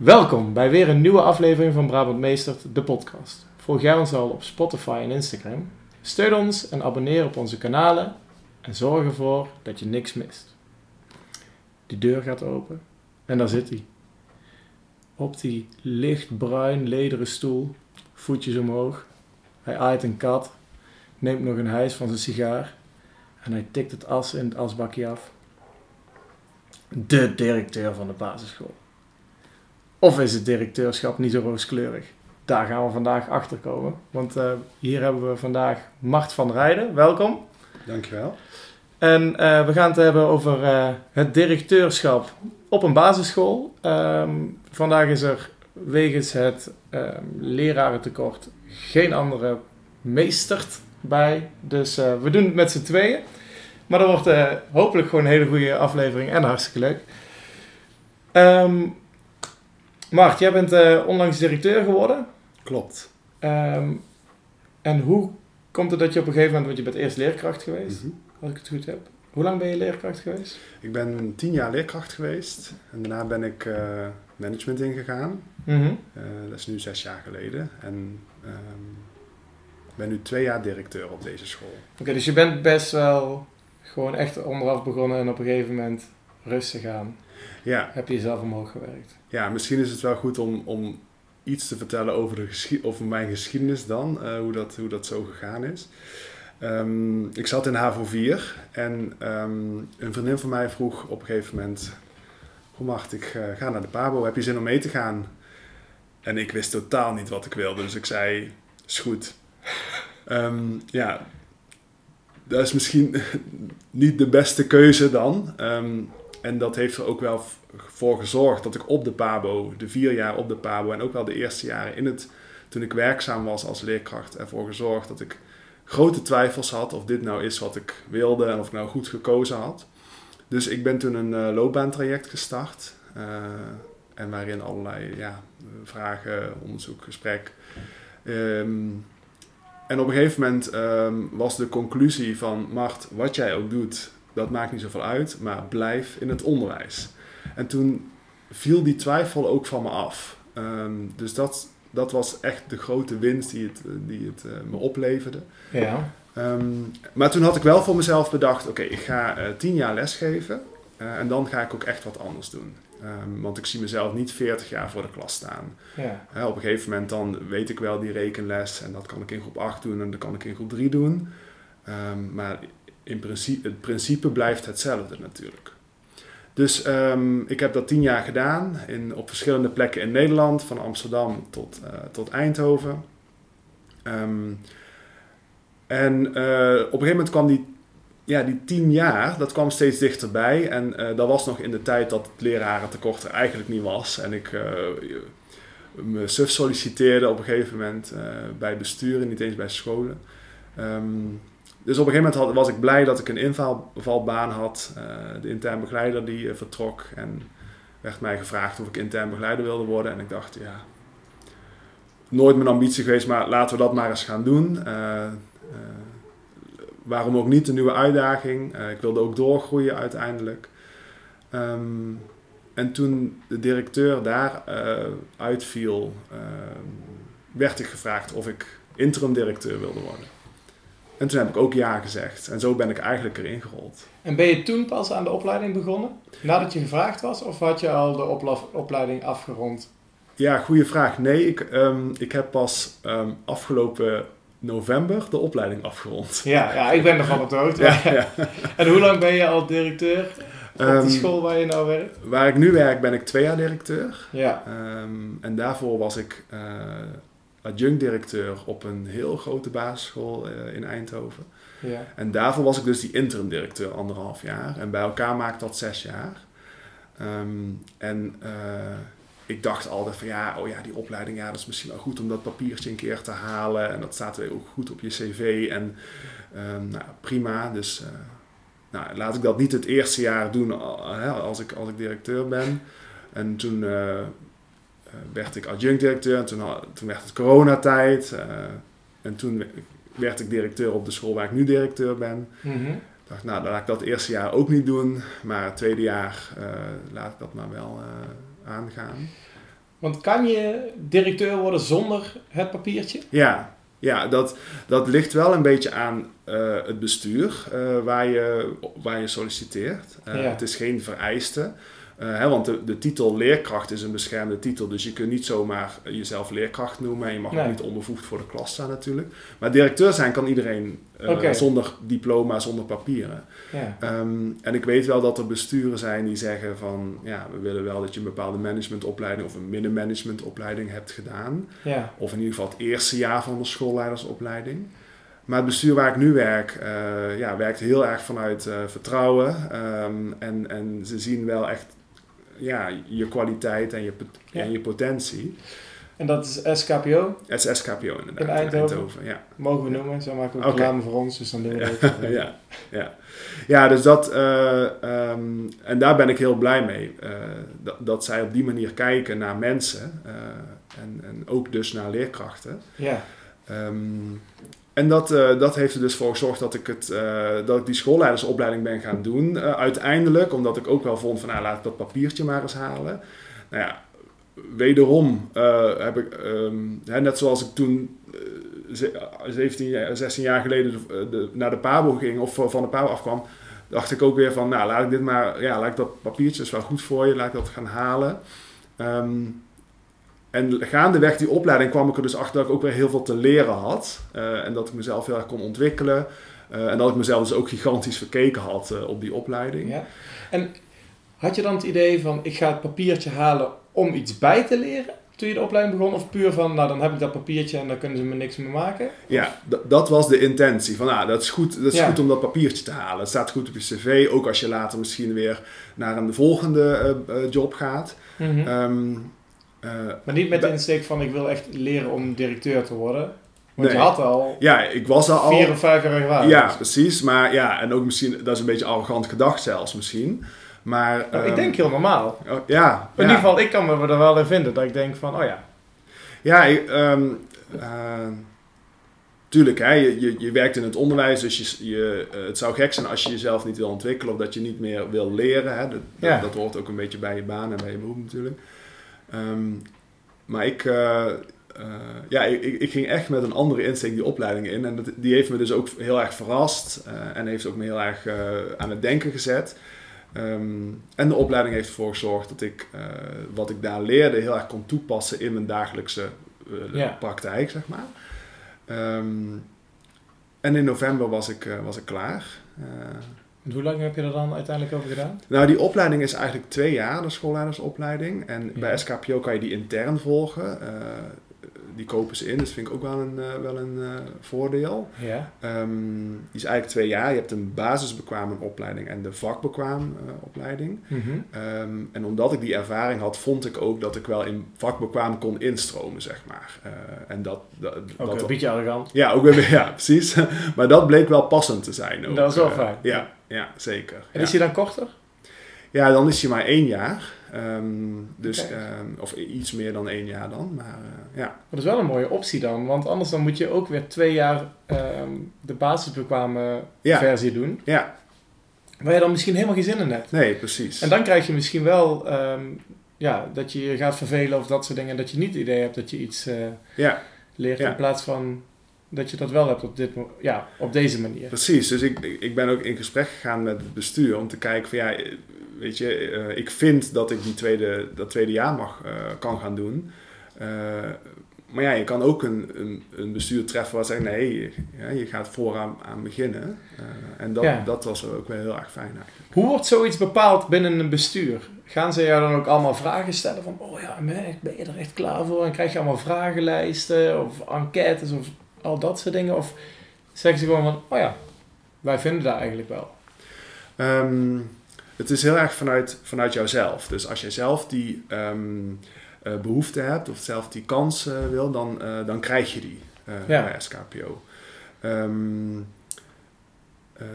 Welkom bij weer een nieuwe aflevering van Brabant Meestert, de podcast. Volg jij ons al op Spotify en Instagram? Steun ons en abonneer op onze kanalen en zorg ervoor dat je niks mist. Die deur gaat open en daar zit hij. Op die lichtbruin lederen stoel, voetjes omhoog. Hij aait een kat, neemt nog een hijs van zijn sigaar en hij tikt het as in het asbakje af. De directeur van de basisschool. Of is het directeurschap niet zo rooskleurig? Daar gaan we vandaag achter komen. Want uh, hier hebben we vandaag Mart van Rijden. Welkom. Dankjewel. En uh, we gaan het hebben over uh, het directeurschap op een basisschool. Um, vandaag is er wegens het um, lerarentekort geen andere meestert bij. Dus we doen het met z'n tweeën. Maar dat wordt hopelijk gewoon een hele goede aflevering en hartstikke leuk. Um, Mart, jij bent uh, onlangs directeur geworden. Klopt. Um, en hoe komt het dat je op een gegeven moment, want je bent eerst leerkracht geweest, mm -hmm. als ik het goed heb. Hoe lang ben je leerkracht geweest? Ik ben tien jaar leerkracht geweest en daarna ben ik uh, management ingegaan. Mm -hmm. uh, dat is nu zes jaar geleden. En um, ben nu twee jaar directeur op deze school. Oké, okay, dus je bent best wel gewoon echt onderaf begonnen en op een gegeven moment rustig aan. Ja. Heb je jezelf omhoog gewerkt? Ja, misschien is het wel goed om, om iets te vertellen over, de geschied, over mijn geschiedenis dan, uh, hoe, dat, hoe dat zo gegaan is. Um, ik zat in HAVO 4 en um, een vriendin van mij vroeg op een gegeven moment: Hoe mag ik uh, ga naar de Pabo? Heb je zin om mee te gaan? En ik wist totaal niet wat ik wilde, dus ik zei: Is goed. um, ja, dat is misschien niet de beste keuze dan. En dat heeft er ook wel voor gezorgd dat ik op de PABO, de vier jaar op de PABO en ook wel de eerste jaren in het, toen ik werkzaam was als leerkracht, ervoor gezorgd dat ik grote twijfels had of dit nou is wat ik wilde en of ik nou goed gekozen had. Dus ik ben toen een uh, loopbaantraject gestart. Uh, en waarin allerlei ja, vragen, onderzoek, gesprek. Um, en op een gegeven moment um, was de conclusie van Mart, wat jij ook doet, dat maakt niet zoveel uit, maar blijf in het onderwijs. En toen viel die twijfel ook van me af. Um, dus dat, dat was echt de grote winst die het, die het uh, me opleverde. Ja. Um, maar toen had ik wel voor mezelf bedacht: oké, okay, ik ga uh, tien jaar lesgeven uh, en dan ga ik ook echt wat anders doen. Um, want ik zie mezelf niet 40 jaar voor de klas staan. Ja. op een gegeven moment dan weet ik wel die rekenles en dat kan ik in groep 8 doen en dat kan ik in groep 3 doen. maar in principe, het principe blijft hetzelfde natuurlijk. Dus um, ik heb dat tien jaar gedaan in, op verschillende plekken in Nederland, van Amsterdam tot, uh, tot Eindhoven. Um, en uh, op een gegeven moment kwam die, ja, die tien jaar, dat kwam steeds dichterbij. En uh, dat was nog in de tijd dat het lerarentekort er eigenlijk niet was. En ik me suf solliciteerde op een gegeven moment bij besturen, niet eens bij scholen. Um, dus op een gegeven moment was ik blij dat ik een invalbaan had. Uh, de intern begeleider die uh, vertrok en werd mij gevraagd of ik intern begeleider wilde worden. En ik dacht, ja, nooit mijn ambitie geweest, maar laten we dat maar eens gaan doen. Uh, waarom ook niet, een nieuwe uitdaging. ik wilde ook doorgroeien uiteindelijk. Um, en toen de directeur daar uitviel, werd ik gevraagd of ik interim directeur wilde worden. En toen heb ik ook ja gezegd. En zo ben ik eigenlijk erin gerold. En ben je toen pas aan de opleiding begonnen? Nadat je gevraagd was? Of had je al de opleiding afgerond? Ja, goede vraag. Nee, ik, um, ik heb pas um, afgelopen november de opleiding afgerond. Ja, ja ik ben ervan op de hoogte. ja, ja. En hoe lang ben je al directeur op um, de school waar je nou werkt? Waar ik nu werk ben ik twee jaar directeur. Ja. en daarvoor was ik... Uh, adjunct-directeur op een heel grote basisschool uh, in Eindhoven. Ja. En daarvoor was ik dus die interim-directeur anderhalf jaar. En bij elkaar maakt dat zes jaar. Um, en uh, ik dacht altijd van ja, oh ja, die opleiding, ja, dat is misschien wel goed om dat papiertje een keer te halen. En dat staat weer ook goed op je cv. En um, nou, prima. Dus uh, nou, laat ik dat niet het eerste jaar doen als, ik, als ik directeur ben. En toen werd ik adjunct-directeur. En toen, toen werd het coronatijd. Uh, en toen werd ik directeur op de school waar ik nu directeur ben. Mm -hmm. Dacht, nou, dan laat ik dat eerste jaar ook niet doen. Maar het tweede jaar uh, laat ik dat maar wel aangaan. Want kan je directeur worden zonder het papiertje? Ja, ja dat, dat ligt wel een beetje aan eh, het bestuur eh, waar, je, waar je solliciteert. Ja. Het is geen vereiste. Eh, hè, want de, de titel leerkracht is een beschermde titel. Dus je kunt niet zomaar jezelf leerkracht noemen. En je mag Nee. ook niet onbevoegd voor de klas staan natuurlijk. Maar directeur zijn kan iedereen eh, zonder diploma, zonder papieren. Ja. Ehm, en ik weet wel dat er besturen zijn die zeggen van... Ja, we willen wel dat je een bepaalde managementopleiding of een middenmanagementopleiding hebt gedaan. Ja. Of in ieder geval het eerste jaar van de schoolleidersopleiding. Maar het bestuur waar ik nu werk, eh, ja, werkt heel erg vanuit eh, vertrouwen. Ehm, en, en ze zien wel echt ja, je kwaliteit en je, Ja. en je potentie. En dat is SKPO, Het is SKPO inderdaad. In Eindhoven? ja. mogen we noemen. Zo maken we reclame voor ons, dus dan doen we Ja, dat. ja, ja. ja, dus dat, eh, ehm, en daar ben ik heel blij mee. eh, dat, dat zij op die manier kijken naar mensen eh, en, en ook dus naar leerkrachten. Ja. Ehm, en dat, eh, dat heeft er dus voor gezorgd dat ik, het, eh, dat ik die schoolleidersopleiding ben gaan doen. eh, uiteindelijk, omdat ik ook wel vond van nou, laat ik dat papiertje maar eens halen. Nou ja, wederom heb ik, ehm, hè, net zoals ik toen eh, ze- 17, jaar- 16 jaar geleden de, de- naar de PABO ging of van de PABO afkwam, dacht ik ook weer van nou laat ik dit maar, ja, laat ik dat papiertje is wel goed voor je, laat ik dat gaan halen. Ehm, en gaandeweg die opleiding kwam ik er dus achter dat ik ook weer heel veel te leren had. Eh, en dat ik mezelf heel erg kon ontwikkelen. Eh, en dat ik mezelf dus ook gigantisch verkeken had eh, op die opleiding. ja. En had je dan het idee van, ik ga het papiertje halen om iets bij te leren? Toen je de opleiding begon? Of puur van, nou dan heb ik dat papiertje en dan kunnen ze me niks meer maken? Ja, dat was de intentie. Van, nou, dat is, goed, dat is Ja. goed om dat papiertje te halen. Het staat goed op je cv. Ook als je later misschien weer naar een volgende job gaat. Ehm, eh, maar niet met de insteek van, ik wil echt leren om directeur te worden. Want Nee. je had al ja, ik was al... vier of vijf jaar ervaring. Ja, precies. Maar ja, en ook misschien, dat is een beetje arrogant gedacht zelfs misschien. Maar... Nou, ik ehm, denk heel normaal. oh, ja, In ja. ieder geval, ik kan me er wel in vinden. Dat ik denk van, oh ja. Ja, ik, ehm, eh, tuurlijk, hè, je, je, je werkt in het onderwijs, dus je, je, eh, het zou gek zijn als je jezelf niet wil ontwikkelen of dat je niet meer wil leren. Hè. Dat, Ja. dat hoort ook een beetje bij je baan en bij je beroep natuurlijk. Ehm, maar ik, eh, eh, ja, ik, ik- ging echt met een andere insteek die opleiding in. En dat, die heeft me dus ook heel erg verrast eh, en heeft ook me heel erg aan het denken gezet. Ehm, en de opleiding heeft ervoor gezorgd dat ik wat ik daar leerde heel erg kon toepassen in mijn dagelijkse praktijk, zeg maar. Ehm, en in november was ik, was ik klaar. En hoe lang heb je er dan uiteindelijk over gedaan? nou, die opleiding is eigenlijk twee jaar, de schoolleidersopleiding. En Ja. bij SKPO kan je die intern volgen. Eh, die kopen ze in, dus vind ik ook wel een, eh, wel een eh, voordeel. Ja. Ehm, die is eigenlijk twee jaar. Je hebt een basisbekwaam opleiding en de vakbekwaam opleiding. Mhm. Ehm, en omdat ik die ervaring had, vond ik ook dat ik wel in vakbekwaam kon instromen, zeg maar. En dat, dat, Ook dat een beetje arrogant. ja, ook weer, ja, precies. maar dat bleek wel passend te zijn. Ook. Dat is wel fijn. Ja, ja zeker. En ja. is die dan korter? Ja, dan is hij maar één jaar. Ehm, dus, ehm, of iets meer dan één jaar dan. Maar eh, ja. Dat is wel een mooie optie dan. Want anders dan moet je ook weer twee jaar ehm, de basisbekwame Ja. versie doen. ja, Waar je dan misschien helemaal geen zin in hebt. nee, precies. En dan krijg je misschien wel ja, dat je je gaat vervelen of dat soort dingen. Dat je niet het idee hebt dat je iets eh, Ja, leert. Ja. In plaats van dat je dat wel hebt op, dit, ja, op deze manier. precies. Dus ik, ik ben ook in gesprek gegaan met het bestuur om te kijken van ja, weet je, eh, ik vind dat ik die tweede, dat tweede jaar mag, eh, kan gaan doen. Eh, maar ja, je kan ook een, een, een bestuur treffen waar zegt nee, je, ja, je gaat vooraan aan beginnen. En dat, Ja. dat was ook wel heel erg fijn eigenlijk. Hoe wordt zoiets bepaald binnen een bestuur? Gaan ze jou dan ook allemaal vragen stellen van, oh ja, ben je er echt klaar voor? En krijg je allemaal vragenlijsten of enquêtes of al dat soort dingen? Of zeggen ze gewoon van, oh ja, wij vinden dat eigenlijk wel. Ehm, het is heel erg vanuit, vanuit jouzelf. Dus als jij zelf die ehm, eh, behoefte hebt of zelf die kans eh, wil, dan, eh, dan krijg je die Ja. bij SKPO. Ehm, eh,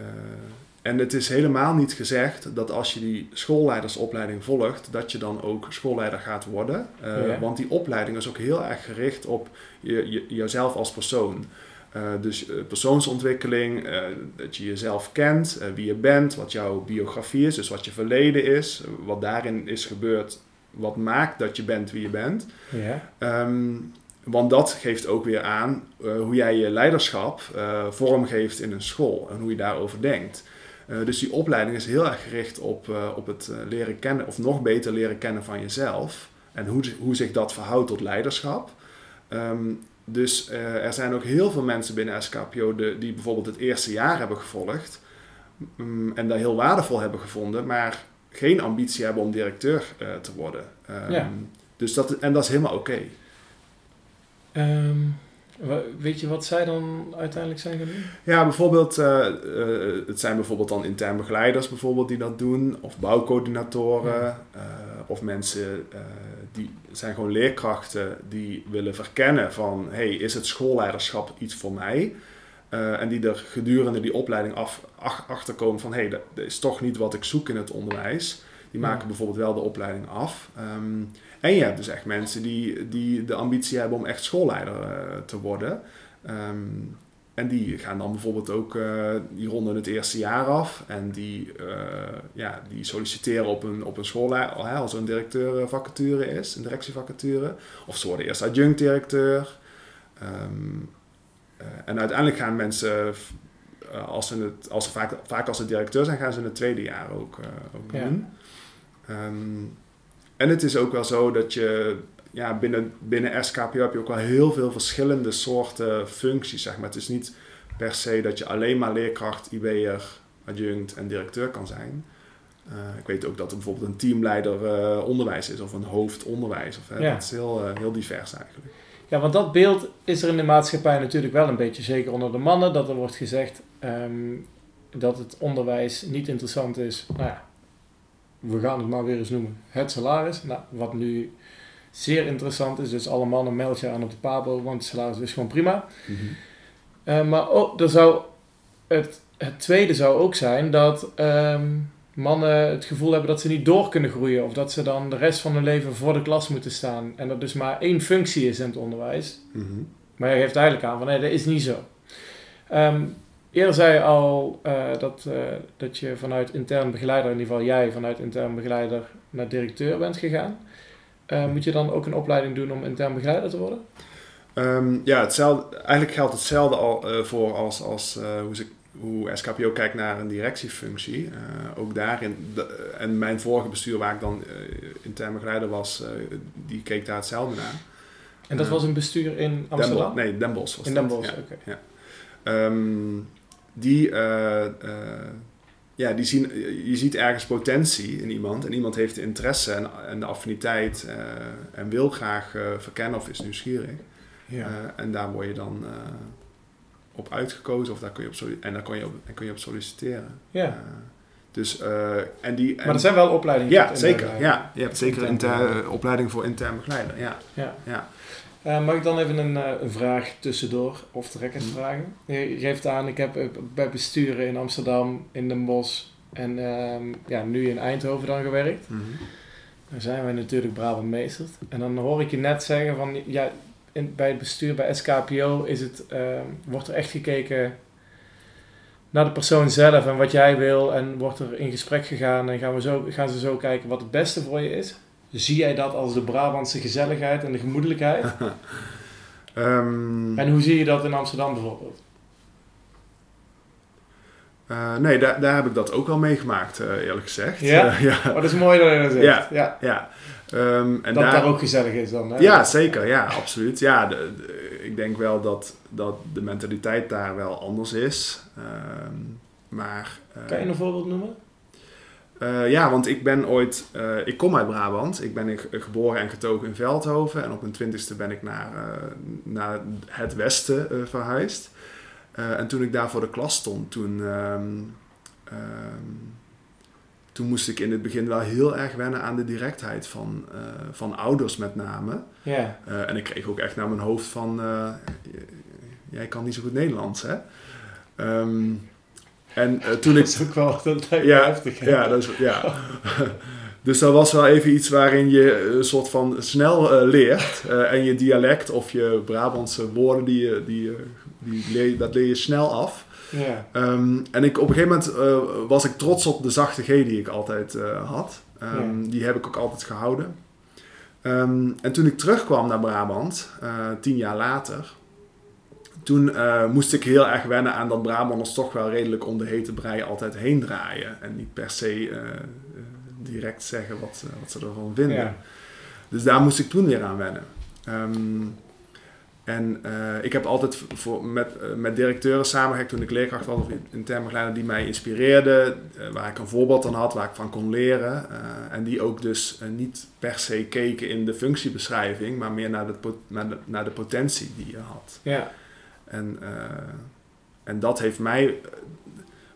en het is helemaal niet gezegd dat als je die schoolleidersopleiding volgt, dat je dan ook schoolleider gaat worden. Eh, Ja. Want die opleiding is ook heel erg gericht op je, je, jezelf als persoon. Eh, dus eh, persoonsontwikkeling, dat je jezelf kent, wie je bent, wat jouw biografie is, dus wat je verleden is, wat daarin is gebeurd wat maakt dat je bent wie je bent. Ja. Ehm, want dat geeft ook weer aan hoe jij je leiderschap vormgeeft in een school en hoe je daarover denkt. Uh, dus die opleiding is heel erg gericht op, op het leren kennen, of nog beter leren kennen van jezelf. En hoe, hoe zich dat verhoudt tot leiderschap. Um, dus er zijn ook heel veel mensen binnen SKPO de, die bijvoorbeeld het eerste jaar hebben gevolgd. Um, en dat heel waardevol hebben gevonden, maar geen ambitie hebben om directeur te worden. Um, ja. dus dat, en dat is helemaal oké. Okay. Weet je wat zij dan uiteindelijk zijn gaan doen? Ja, bijvoorbeeld, uh, uh, het zijn bijvoorbeeld dan intern begeleiders bijvoorbeeld die dat doen, of bouwcoördinatoren, ja. uh, of mensen die zijn gewoon leerkrachten die willen verkennen van, hey, is het schoolleiderschap iets voor mij? en die er gedurende die opleiding af, ach, achterkomen van, hé, hey, dat, dat, is toch niet wat ik zoek in het onderwijs. Die maken ja. bijvoorbeeld wel de opleiding af. Um, en je hebt dus echt mensen die, die de ambitie hebben om echt schoolleider uh, te worden. Um, en die gaan dan bijvoorbeeld ook, uh, die ronden het eerste jaar af en die, uh, ja, die solliciteren op een, op een schoolleider, als er een directeurvacature is, een directievacature. Of ze worden eerst adjunct-directeur. Um, en uiteindelijk gaan mensen, als ze, het, als ze vaak, vaak als ze directeur zijn, gaan ze in het tweede jaar ook, ook doen. Um, en het is ook wel zo dat je ja, binnen, binnen SKPO heb je ook wel heel veel verschillende soorten functies. Zeg maar. Het is niet per se dat je alleen maar leerkracht, IB'er, adjunct en directeur kan zijn. Uh, ik weet ook dat er bijvoorbeeld een teamleider uh, onderwijs is of een hoofdonderwijs. Of, ja. Dat is heel, uh, heel divers eigenlijk. Ja, want dat beeld is er in de maatschappij natuurlijk wel een beetje, zeker onder de mannen, dat er wordt gezegd um, dat het onderwijs niet interessant is. Nou ja, we gaan het maar weer eens noemen, het salaris. Nou, wat nu zeer interessant is, dus alle mannen meld je aan op de PABO, want het salaris is gewoon prima. Mm -hmm. uh, maar ook, er zou het, het tweede zou ook zijn dat um, mannen het gevoel hebben dat ze niet door kunnen groeien. Of dat ze dan de rest van hun leven voor de klas moeten staan. En dat dus maar één functie is in het onderwijs. Mm -hmm. Maar je geeft eigenlijk aan van nee, dat is niet zo. Um, Eerder zei je al uh, dat, uh, dat je vanuit intern begeleider, in ieder geval jij vanuit intern begeleider naar directeur bent gegaan. Uh, moet je dan ook een opleiding doen om intern begeleider te worden? Um, ja, hetzelfde, eigenlijk geldt hetzelfde al voor als, als hoe, ze, hoe SKPO kijkt naar een directiefunctie. ook daarin, de, en mijn vorige bestuur waar ik dan intern begeleider was, die keek daar hetzelfde naar. En dat was een bestuur in Amsterdam? Den nee, Den Bosch was In Den Bosch, oké. Okay. Ja. Um, die, uh, uh, ja, die zien, je ziet ergens potentie in iemand en iemand heeft de interesse en, en de affiniteit uh, en wil graag verkennen of is nieuwsgierig. Ja. en daar word je dan op uitgekozen of daar kun je op, en daar kun je op, en kun je op solliciteren. Ja. dus, en die, en, maar er zijn wel opleidingen. Ja, zeker. Ja, je hebt zeker een opleiding voor intern begeleider. Ja. Ja. ja. Uh, mag ik dan even een, uh, een vraag tussendoor of trekkers vragen? Je geeft aan, ik heb bij besturen in Amsterdam, in Den Bosch en uh, ja, nu in Eindhoven dan gewerkt. Mm -hmm. Dan zijn we natuurlijk Brabant meesterd. En dan hoor ik je net zeggen van, ja, in, bij het bestuur, bij SKPO, is het, ehm, wordt er echt gekeken naar de persoon zelf en wat jij wil. En wordt er in gesprek gegaan en gaan, we zo, gaan ze zo kijken wat het beste voor je is? Zie jij dat als de Brabantse gezelligheid en de gemoedelijkheid? um, en hoe zie je dat in Amsterdam bijvoorbeeld? Uh, nee, daar, daar heb ik dat ook wel meegemaakt, uh, eerlijk gezegd. Ja? Uh, ja. Oh, dat is mooi dat je dat zegt. Ja, ja. ja. Um, en dat daar, daar, ook gezellig is dan, hè? Ja, zeker. Ja, absoluut. Ja, de, de, ik denk wel dat, dat de mentaliteit daar wel anders is. Um, maar... kan je een voorbeeld noemen? Uh, ja, want ik ben ooit, uh, ik kom uit Brabant. Ik ben geboren en getogen in Veldhoven. En op mijn twintigste ben ik naar, uh, naar het westen verhuisd. en toen ik daar voor de klas stond, toen, um, um, toen moest ik in het begin wel heel erg wennen aan de directheid van, van ouders met name. Yeah. en ik kreeg ook echt naar mijn hoofd van, jij kan niet zo goed Nederlands hè. Um, en uh, toen ik... Dat is ook wel dat ja, heftig. Hè? Ja, dat is, ja. dus dat was wel even iets waarin je een soort van snel uh, leert. Uh, en je dialect of je Brabantse woorden, die, die, die leer, dat leer je snel af. Ja. Um, en ik, op een gegeven moment was ik trots op de zachte G die ik altijd had. Um, ja. Die heb ik ook altijd gehouden. Ehm, en toen ik terugkwam naar Brabant, eh, tien jaar later, toen eh, moest ik heel erg wennen aan dat Brabanders toch wel redelijk om de hete brei altijd heen draaien. En niet per se eh, eh, direct zeggen wat, ze- wat ze ervan vinden. Ja. Dus daar moest ik toen weer aan wennen. Ehm, en ik heb altijd voor, met, met directeuren samengewerkt toen ik leerkracht was of intern begeleider die mij inspireerden, waar ik een voorbeeld aan had, waar ik van kon leren. en die ook dus niet per se keken in de functiebeschrijving, maar meer naar de, naar de, naar de potentie die je had. Ja. En, eh, en dat heeft mij eh,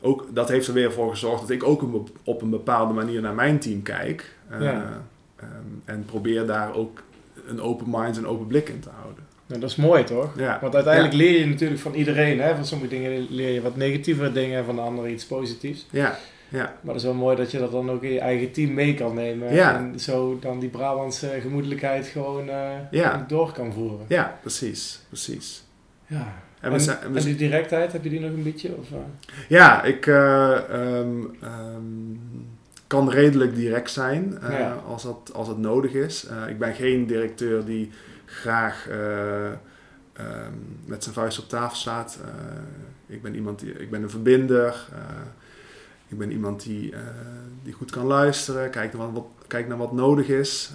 ook, dat heeft er weer voor gezorgd dat ik ook een op een bepaalde manier naar mijn team kijk. eh, Ja. ehm, en probeer daar ook een open mind en open blik in te houden. Nou, dat is mooi toch? Ja. Want uiteindelijk leer je natuurlijk van iedereen. Hè? Van sommige dingen leer je wat negatievere dingen, van de andere iets positiefs. Ja, ja, Maar het is wel mooi dat je dat dan ook in je eigen team mee kan nemen. Ja. En zo dan die Brabantse gemoedelijkheid gewoon door kan voeren. ja, precies, precies. Ja. En En, we zijn- we en die directheid, heb je die nog een beetje? Of, eh? Ja, ik eh, ehm, ehm, kan redelijk direct zijn eh, Ja. als, dat, als het nodig is. Ik ben geen directeur die graag eh, ehm, met zijn vuist op tafel staat. Ik ben iemand die, ik ben een verbinder. Ik ben iemand die, die goed kan luisteren, kijkt naar wat, kijkt naar wat nodig is.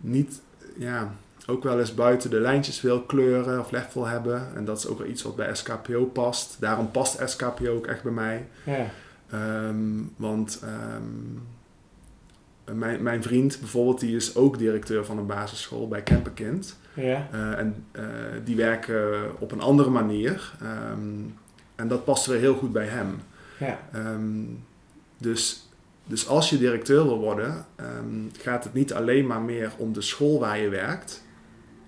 Niet, ja, ook wel eens buiten de lijntjes wil kleuren of lef wil hebben. En dat is ook wel iets wat bij SKPO past. Daarom past SKPO ook echt bij mij. ja. Ehm, want ehm, mijn, mijn vriend bijvoorbeeld, die is ook directeur van een basisschool bij Kemperkind. Ja. Eh, en eh, die werken op een andere manier. Ehm, en dat past weer heel goed bij hem. Ja. Dus, dus als je directeur wil worden, gaat het niet alleen maar meer om de school waar je werkt.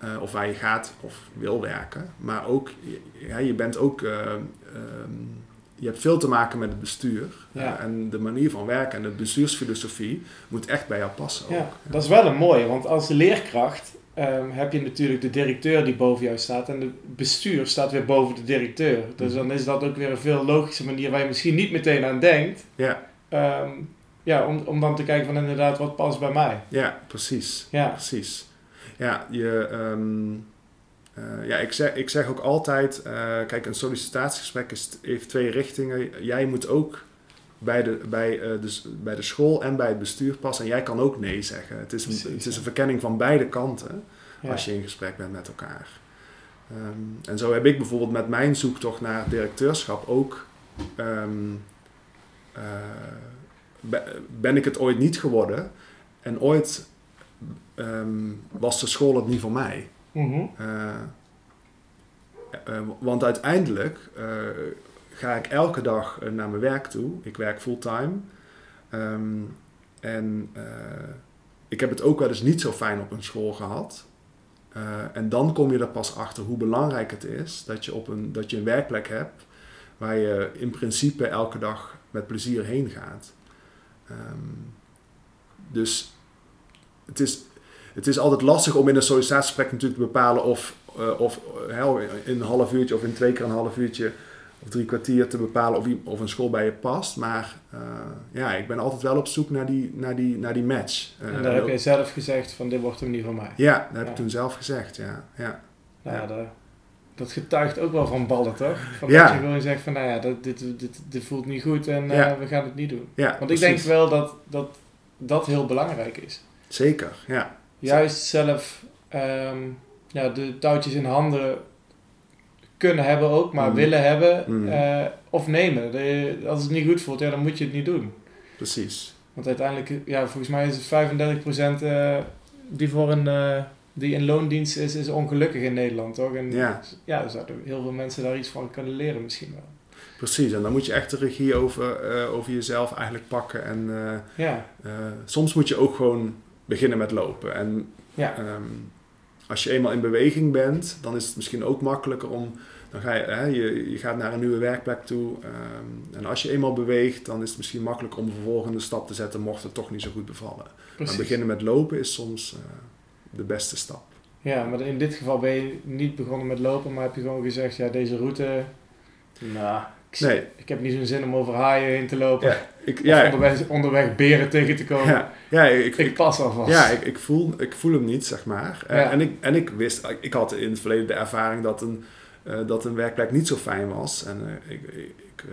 Eh, of waar je gaat of wil werken. Maar ook, ja, je bent ook... eh, ehm, je hebt veel te maken met het bestuur. Ja. Eh, en de manier van werken en de bestuursfilosofie moet echt bij jou passen ook. ja, dat is wel een mooie. Want als leerkracht ehm, heb je natuurlijk de directeur die boven jou staat. En het bestuur staat weer boven de directeur. Dus dan is dat ook weer een veel logische manier waar je misschien niet meteen aan denkt. Ja, Ehm, ja, om, om dan te kijken van inderdaad wat past bij mij. ja precies. Ja, Precies. Ja, je, ehm, eh, ja ik, zeg, ik zeg ook altijd, eh, kijk, een sollicitatiegesprek is, heeft twee richtingen. Jij moet ook bij de, bij, de, bij de school en bij het bestuur passen. En jij kan ook nee zeggen. Het is, Precies, het is een verkenning van beide kanten ja. als je in gesprek bent met elkaar. Ehm, en zo heb ik bijvoorbeeld met mijn zoektocht naar directeurschap ook... be- ben ik het ooit niet geworden. En ooit ehm, was de school het niet voor mij. Mhm. Eh, eh, want uiteindelijk eh, ga ik elke dag naar mijn werk toe. Ik werk fulltime. Ehm, en ik heb het ook wel eens niet zo fijn op een school gehad. Eh, en dan kom je er pas achter hoe belangrijk het is dat je, op een, dat je een werkplek hebt waar je in principe elke dag met plezier heen gaat. Ehm, dus het is, het is altijd lastig om in een sollicitatiegesprek natuurlijk te bepalen of, eh, of hè, in een half uurtje of in twee keer een half uurtje of drie kwartier te bepalen of, of een school bij je past. Maar eh, ja, ik ben altijd wel op zoek naar die, naar die, naar die match. En daar heb jij zelf gezegd van dit wordt hem niet van mij. Ja, dat heb ik toen zelf gezegd, ja. ja. Nou ja, dat, dat getuigt ook wel van ballen, toch? Van Ja. Dat je gewoon zegt van, nou ja, dat, dit, dit, dit voelt niet goed en we gaan het niet doen. ja Want ik denk wel dat, dat dat heel belangrijk is. Zeker, ja. Juist zelf ehm, ja, de touwtjes in handen kunnen hebben ook, maar Mhm. willen hebben Mhm. eh, of nemen. De- als het niet goed voelt, ja, dan moet je het niet doen. Precies. Want uiteindelijk, ja, volgens mij is het 35% eh, die voor een... eh, die in loondienst is, is ongelukkig in Nederland, toch? En Ja. ja, er zouden heel veel mensen daar iets van kunnen leren misschien wel. Precies, en dan moet je echt de regie over, over jezelf eigenlijk pakken. En Ja, soms moet je ook gewoon beginnen met lopen. En ja, Ehm, als je eenmaal in beweging bent, dan is het misschien ook makkelijker om. Dan ga je, hè, je, je gaat naar een nieuwe werkplek toe. ehm, en als je eenmaal beweegt, dan is het misschien makkelijk om de volgende stap te zetten, mocht het toch niet zo goed bevallen. Maar precies. beginnen met lopen is soms eh, de beste stap. Ja, maar in dit geval ben je niet begonnen met lopen, maar heb je gewoon gezegd, ja, deze route, nou, Ik, Nee. ik heb niet zo'n zin om over haaien heen te lopen. Ja, ik, Of ja, onderweg, onderweg beren tegen te komen. ja, ja, ik, Ik pas alvast. ja ik, ik, voel, ik voel hem niet, zeg maar. Eh, en, ik, en ik wist, ik had in het verleden de ervaring dat een, eh, dat een werkplek niet zo fijn was. En eh, ik, ik,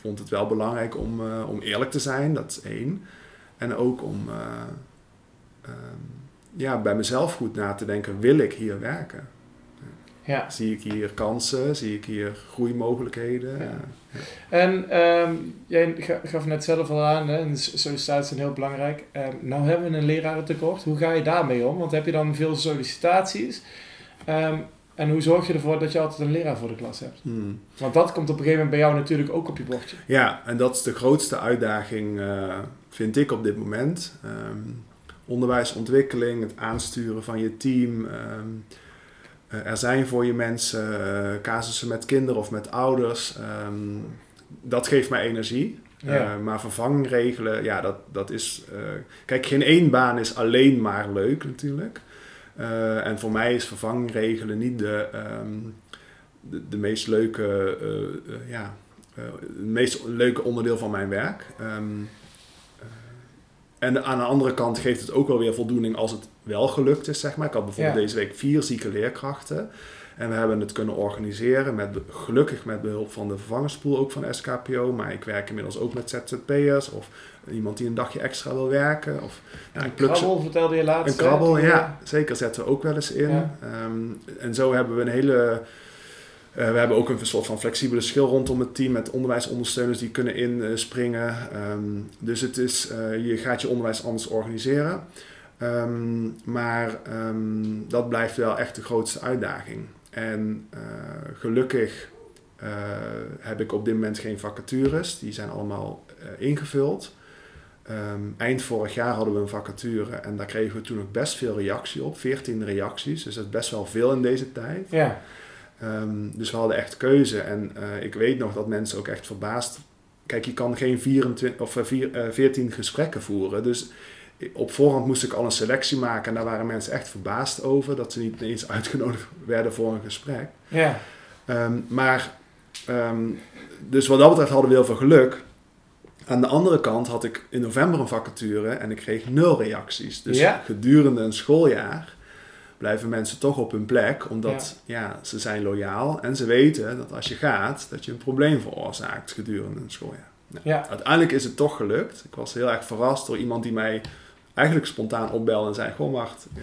vond het wel belangrijk om, om eerlijk te zijn, dat is één. En ook om eh, ehm, ja, bij mezelf goed na te denken, wil ik hier werken? Ja. Zie ik hier kansen? Zie ik hier groeimogelijkheden? Ja. En ehm, jij ga- gaf net zelf al aan, hè, en sollicitaties zijn heel belangrijk. Ehm, nou hebben we een lerarentekort. Hoe ga je daarmee om? Want heb je dan veel sollicitaties? Ehm, en hoe zorg je ervoor dat je altijd een leraar voor de klas hebt? Hmm. Want dat komt op een gegeven moment bij jou natuurlijk ook op je bordje. Ja, en dat is de grootste uitdaging, eh, vind ik op dit moment. Onderwijsontwikkeling, het aansturen van je team. Eh, er zijn voor je mensen eh, casussen met kinderen of met ouders. ehm, dat geeft mij energie. Ja. Eh, maar vervanging regelen, ja, dat, dat is... kijk, geen één baan is alleen maar leuk natuurlijk. En voor mij is vervanging regelen niet de, ehm, de, de meest leuke... ja, het meest leuke onderdeel van mijn werk. Eh, en aan de andere kant geeft het ook wel weer voldoening als het wel gelukt is, zeg maar. Ik had bijvoorbeeld Ja. deze week vier zieke leerkrachten. En we hebben het kunnen organiseren, met, gelukkig met behulp van de vervangerspool ook van SKPO. Maar ik werk inmiddels ook met ZZP'ers of iemand die een dagje extra wil werken. Of, een krabbel vertelde je laatst. een krabbel, ja, zeker zetten we ook wel eens in. Ja. Ehm, en zo hebben we een hele. Eh, we hebben ook een soort van flexibele schil rondom het team met onderwijsondersteuners die kunnen inspringen. Ehm, dus het is, eh, je gaat je onderwijs anders organiseren. Ehm, maar ehm, dat blijft wel echt de grootste uitdaging. En eh, gelukkig heb ik op dit moment geen vacatures. Die zijn allemaal ingevuld. Eind vorig jaar hadden we een vacature en daar kregen we toen ook best veel reactie op. 14 reacties, dus dat is best wel veel in deze tijd. Ja, Ehm, dus we hadden echt keuze en eh, ik weet nog dat mensen ook echt verbaasd... Kijk, je kan geen 24, of, eh, vier, eh, 14 gesprekken voeren, dus op voorhand moest ik al een selectie maken en daar waren mensen echt verbaasd over dat ze niet eens uitgenodigd werden voor een gesprek. ja. Ehm, maar, ehm, dus wat dat betreft hadden we heel veel geluk. Aan de andere kant had ik in november een vacature en ik kreeg nul reacties. Dus Ja. gedurende een schooljaar blijven mensen toch op hun plek, omdat ja. ze zijn loyaal en ze weten dat als je gaat, dat je een probleem veroorzaakt gedurende een schooljaar. Nou, Ja. Uiteindelijk is het toch gelukt. Ik was heel erg verrast door iemand die mij eigenlijk spontaan opbelde en zei: Goh, Mart, eh,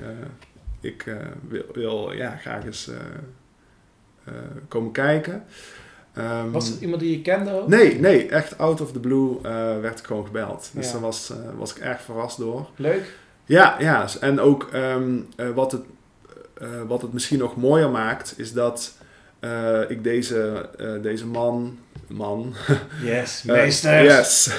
ik eh, wil, wil ja, graag eens eh, komen kijken. Ehm, Was het iemand die je kende ook? Nee, nee, echt out of the blue werd ik gewoon gebeld. Dus Ja. daar was, was ik erg verrast door. Leuk. Ja, ja. En ook ehm, eh, wat, het, eh, wat het misschien nog mooier maakt, is dat eh, ik deze, eh, deze man, man, Yes, meester. yes.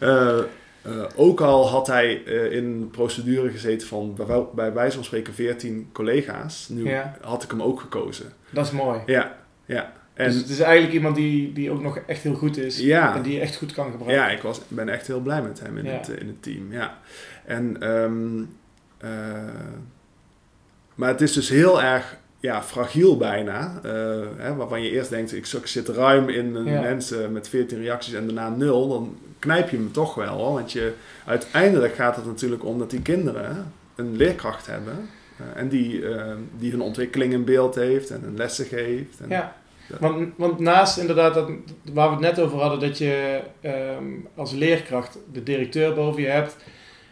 Ook al had hij in een procedure gezeten van bij, bij wijze van spreken 14 collega's, nu Ja. had ik hem ook gekozen. Dat is mooi. Ja, ja. En dus het is eigenlijk iemand die, die ook nog echt heel goed is. Ja. En die je echt goed kan gebruiken. Ja, ik was, ben echt heel blij met hem in, Ja. het, in het team. Ja. En, ehm, eh, maar het is dus heel erg ja, fragiel bijna. eh, hè, waarvan je eerst denkt, ik, zit ruim in een Ja. mensen met 14 reacties en daarna nul. Dan knijp je hem toch wel. Hoor. Want je, uiteindelijk gaat het natuurlijk om dat die kinderen een leerkracht hebben. eh, en die, eh, die hun ontwikkeling in beeld heeft en een lessen geeft. En, Ja. Ja. Want, want naast inderdaad dat, waar we het net over hadden, dat je ehm, als leerkracht de directeur boven je hebt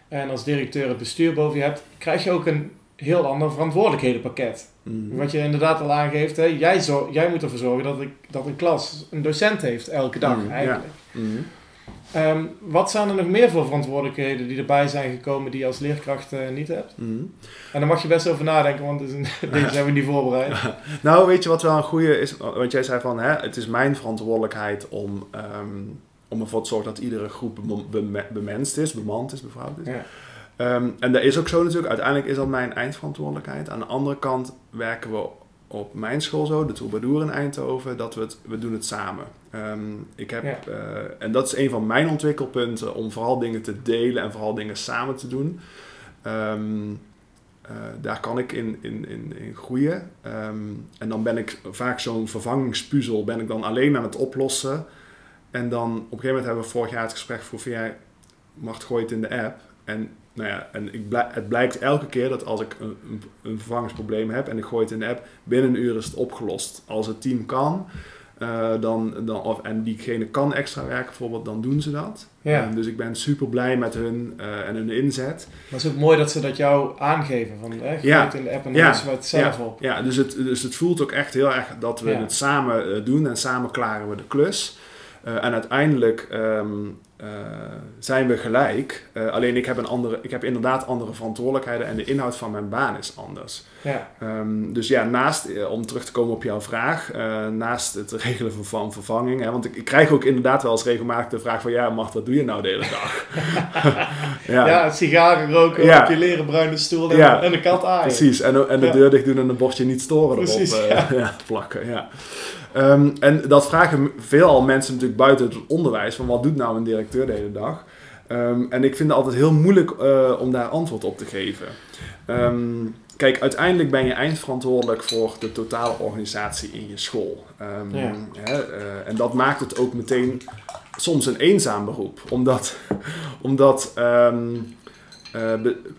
en als directeur het bestuur boven je hebt, krijg je ook een heel ander verantwoordelijkhedenpakket. Mhm. Wat je inderdaad al aangeeft, hè, jij, zo, jij moet ervoor zorgen dat, ik, dat een klas een docent heeft elke dag Mm, ja. eigenlijk. Mhm. Ehm, wat zijn er nog meer voor verantwoordelijkheden die erbij zijn gekomen die je als leerkracht eh, niet hebt? Mhm. En daar mag je best over nadenken, want deze zijn we niet voorbereid. Nou, weet je wat wel een goede is? Want jij zei van, hè, het is mijn verantwoordelijkheid om, ehm, om ervoor te zorgen dat iedere groep bem- bem- bemenst is, bemand is, bevrouwd is. Ja. Ehm, en dat is ook zo natuurlijk. Uiteindelijk is dat mijn eindverantwoordelijkheid. Aan de andere kant werken we op mijn school zo, de Troubadour in Eindhoven, dat we het, we doen het samen. Ehm, ik heb, Ja. eh, en dat is een van mijn ontwikkelpunten, om vooral dingen te delen en vooral dingen samen te doen. Ehm, eh, daar kan ik in, in, in, in groeien. En dan ben ik vaak zo'n vervangingspuzzel, ben ik dan alleen aan het oplossen. En dan op een gegeven moment hebben we vorig jaar het gesprek jij mag het in de app. En, nou ja, en ik het blijkt elke keer dat als ik een, een, een vervangingsprobleem heb en ik gooi het in de app, binnen een uur is het opgelost. Als het team kan, uh, dan, dan, of, en diegene kan extra werken bijvoorbeeld, dan doen ze dat. Ja. Um, dus ik ben super blij met hun uh, en hun inzet. Maar het is ook mooi dat ze dat jou aangeven. Van, eh, ja. het in de app en dan ja. het zelf ja. op. Ja, dus het, dus het voelt ook echt heel erg dat we het samen uh, doen en samen klaren we de klus. En uiteindelijk um, uh, zijn we gelijk. Uh, alleen ik heb, een andere, ik heb inderdaad andere verantwoordelijkheden en de inhoud van mijn baan is anders. Ja. Um, dus ja, naast, eh, om terug te komen op jouw vraag, uh, naast het regelen van vervanging, hè, want ik, ik, krijg ook inderdaad wel eens regelmatig de vraag van ja, Mart, wat doe je nou de hele dag? ja. ja, sigaren roken ja. op je leren bruine stoel en, ja. en de kat aaien. Precies, en, en de ja. deur dicht doen en een bordje niet storen Precies, erop uh, plakken. Ja. Um, en dat vragen veelal mensen natuurlijk buiten het onderwijs, van wat doet nou een directeur de hele dag? Um, en ik vind het altijd heel moeilijk uh, om daar antwoord op te geven. Um, kijk, uiteindelijk ben je eindverantwoordelijk voor de totale organisatie in je school. ja. Hè, uh, en dat maakt het ook meteen soms een eenzaam beroep. Omdat, omdat uh,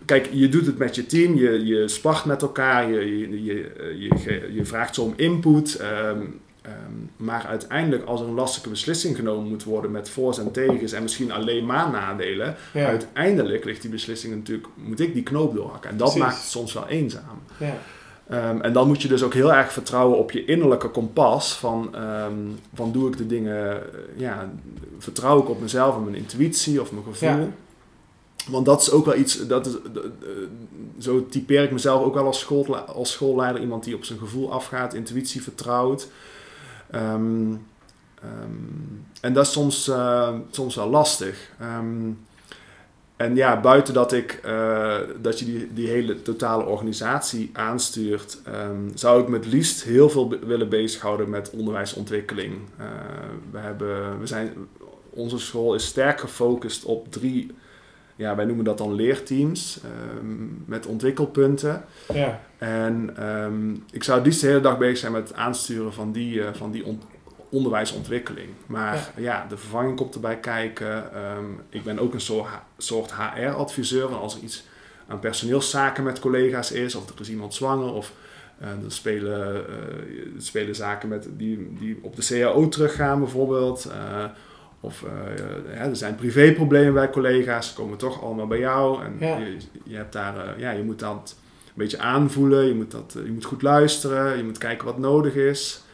kijk, je doet het met je team, je, je spart met elkaar, je, je, je, je, je vraagt ze om input. Um, Um, maar uiteindelijk, als er een lastige beslissing genomen moet worden met voor's en tegens en misschien alleen maar nadelen, ja. uiteindelijk ligt die beslissing natuurlijk, moet ik die knoop doorhakken. En dat Precies. maakt het soms wel eenzaam. Ja. Um, en dan moet je dus ook heel erg vertrouwen op je innerlijke kompas van, um, van doe ik de dingen, ja, vertrouw ik op mezelf en mijn intuïtie of mijn gevoel. Ja. Want dat is ook wel iets, dat is, uh, zo typeer ik mezelf ook wel als, school, als schoolleider. Iemand die op zijn gevoel afgaat, intuïtie vertrouwt. Um, um, en dat is soms, uh, soms wel lastig. Um, en ja, buiten dat, ik, uh, dat je die, die hele totale organisatie aanstuurt, zou ik me het liefst heel veel willen bezighouden met onderwijsontwikkeling. Uh, we hebben, we zijn, onze school is sterk gefocust op drie, ja, wij noemen dat dan leerteams, met ontwikkelpunten. Ja. En um, ik zou het liefst de hele dag bezig zijn met het aansturen van die, uh, van die on onderwijsontwikkeling. Maar ja. ja. de vervanging komt erbij kijken. Um, ik ben ook een soort, soort HR-adviseur. Als er iets aan personeelszaken met collega's is, of er is iemand zwanger, of uh, er, spelen, uh, er spelen zaken met die, die op de CAO teruggaan bijvoorbeeld. Uh, of ja, er zijn privéproblemen bij collega's, komen toch allemaal bij jou. En ja. je, je, hebt daar, ja, je moet dat beetje aanvoelen, je moet, dat, je moet goed luisteren, je moet kijken wat nodig is.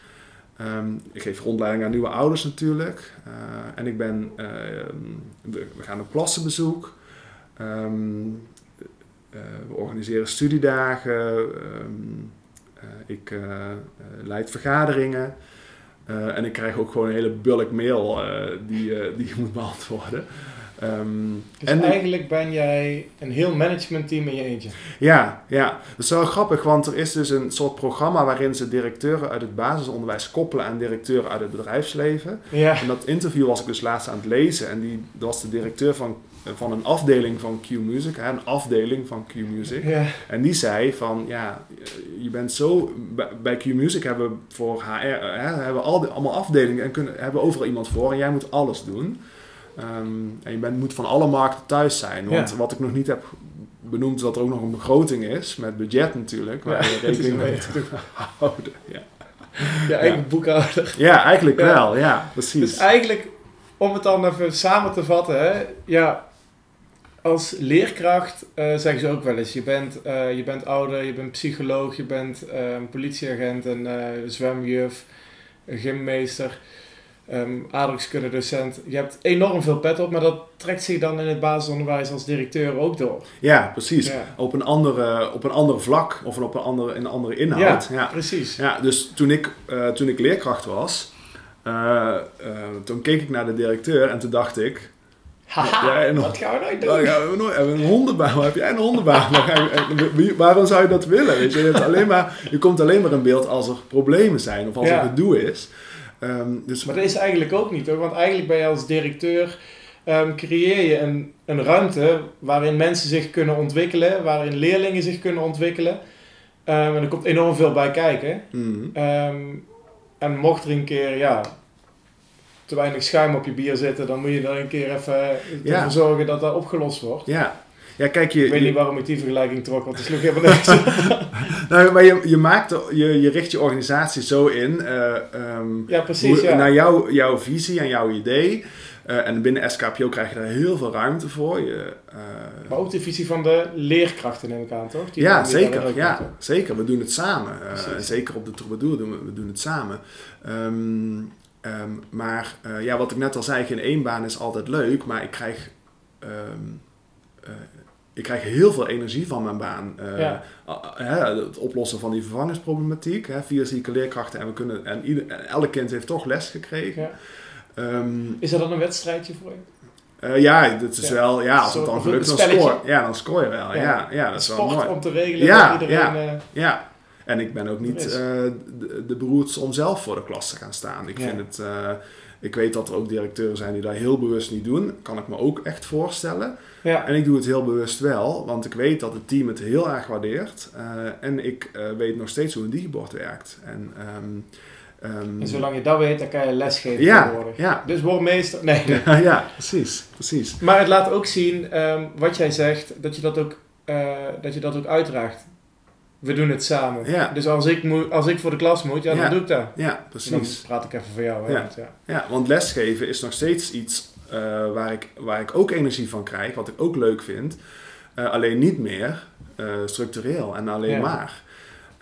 Um, ik geef rondleiding aan nieuwe ouders natuurlijk. Uh, en ik ben, uh, we, gaan op klassenbezoek. Um, uh, we organiseren studiedagen. Ik leid vergaderingen. en ik krijg ook gewoon een hele bulk mail die, die je moet beantwoorden. Um, dus en eigenlijk ben jij een heel managementteam in je eentje. Ja, ja, dat is wel grappig, want er is dus een soort programma waarin ze directeuren uit het basisonderwijs koppelen aan directeuren uit het bedrijfsleven. Ja. En dat interview was ik dus laatst aan het lezen en die, dat was de directeur van, van een afdeling van Q-Music, hè, een afdeling van Q-Music. Ja. En die zei van, ja, je bent zo, bij Q-Music hebben we voor HR, hè, hebben we al die, allemaal afdelingen en kunnen, hebben we overal iemand voor en jij moet alles doen. Um, en je bent, moet van alle markten thuis zijn. Want Ja. wat ik nog niet heb benoemd, is dat er ook nog een begroting is, met budget natuurlijk, waar Ja, je rekening mee moet houden. Ja, Je eigen boekhouder. ja eigenlijk Ja. wel, ja, precies. Dus eigenlijk, om het dan even samen te vatten, hè, ja, als leerkracht eh, zeggen ze ook wel eens, je bent, eh, je bent ouder, je bent psycholoog, je bent eh, een politieagent, een zwemjuf, een gymmeester, um, aardrijkskundedocent. Je hebt enorm veel pet op, maar dat trekt zich dan in het basisonderwijs als directeur ook door. Ja, precies. Ja. Op, een andere, op een ander vlak of op een andere, in een andere inhoud. Ja, Precies. Ja, dus toen ik, eh, toen ik leerkracht was, eh, eh, toen keek ik naar de directeur en toen dacht ik... Haha, Ja, wat gaan we nou doen? Nou, ja, we nooit- hebben een hondenbaan. Waar heb jij een hondenbaan? Waarom zou je dat willen? Weet je? Je, hebt alleen maar, je komt alleen maar in beeld als er problemen zijn of als Ja. er gedoe is. Ehm, dus Maar dat is eigenlijk ook niet hoor, want eigenlijk ben je als directeur ehm, creëer je een, een ruimte waarin mensen zich kunnen ontwikkelen, waarin leerlingen zich kunnen ontwikkelen. Ehm, en er komt enorm veel bij kijken. Mhm. En mocht er een keer ja, te weinig schuim op je bier zitten, dan moet je er een keer even Ja. ervoor zorgen dat dat opgelost wordt. Ja. Ja, kijk, je, Ik weet niet waarom ik die vergelijking trok, want het sloeg helemaal op. nou, maar je, je, maakt, je, je richt je organisatie zo in eh, ehm, Ja, precies. hoe- Ja. naar jouw, jouw visie en jouw idee. Eh, en binnen SKPO krijg je daar heel veel ruimte voor. Je, eh, Maar ook de visie van de leerkrachten neem ik aan, toch? Die- ja, zeker. Ja, zeker. We doen het samen. Zeker op de Troubadour doen we, we doen het samen. Ehm, ehm, maar ja, wat ik net al zei, geen één baan is altijd leuk. Maar ik krijg, ik krijg heel veel energie van mijn baan. Eh, Ja. ah, hè, het oplossen van die vervangingsproblematiek. Hè, vier zieke leerkrachten en, we kunnen, en, ieder, en elk kind heeft toch les gekregen. Ja. Ehm, Is dat dan een wedstrijdje voor je? eh, ja, dit is Ja. wel, ja, als Zo- het dan gelukt, dan score, ja, dan scoor je wel. Ja. Ja, dat is wel sport mooi. om te regelen Ja, dat iedereen... ja. eh, Ja, en ik ben ook niet eh, de, de beroerdste om zelf voor de klas te gaan staan. Ik Ja. vind het, eh, ik weet dat er ook directeuren zijn die dat heel bewust niet doen. Kan ik me ook echt voorstellen. ja. En ik doe het heel bewust wel, want ik weet dat het team het heel erg waardeert. Eh, en ik weet nog steeds hoe een digibord werkt. En, ehm, En zolang je dat weet, dan kan je lesgeven ja, tegenwoordig. ja, Dus word meester. Nee. ja, precies, precies. Maar het laat ook zien, ehm, wat jij zegt, dat je dat ook, eh, dat je dat ook uitdraagt. We doen het samen. Ja. Dus als ik, moet, als ik voor de klas moet, ja, dan Ja. doe ik dat. Ja, En precies. dan praat ik even voor jou. Hè, Ja. want ja. Ja, want lesgeven is nog steeds iets eh, waar, ik, waar ik ook energie van krijg, wat ik ook leuk vind. Eh, alleen niet meer eh, structureel en alleen maar.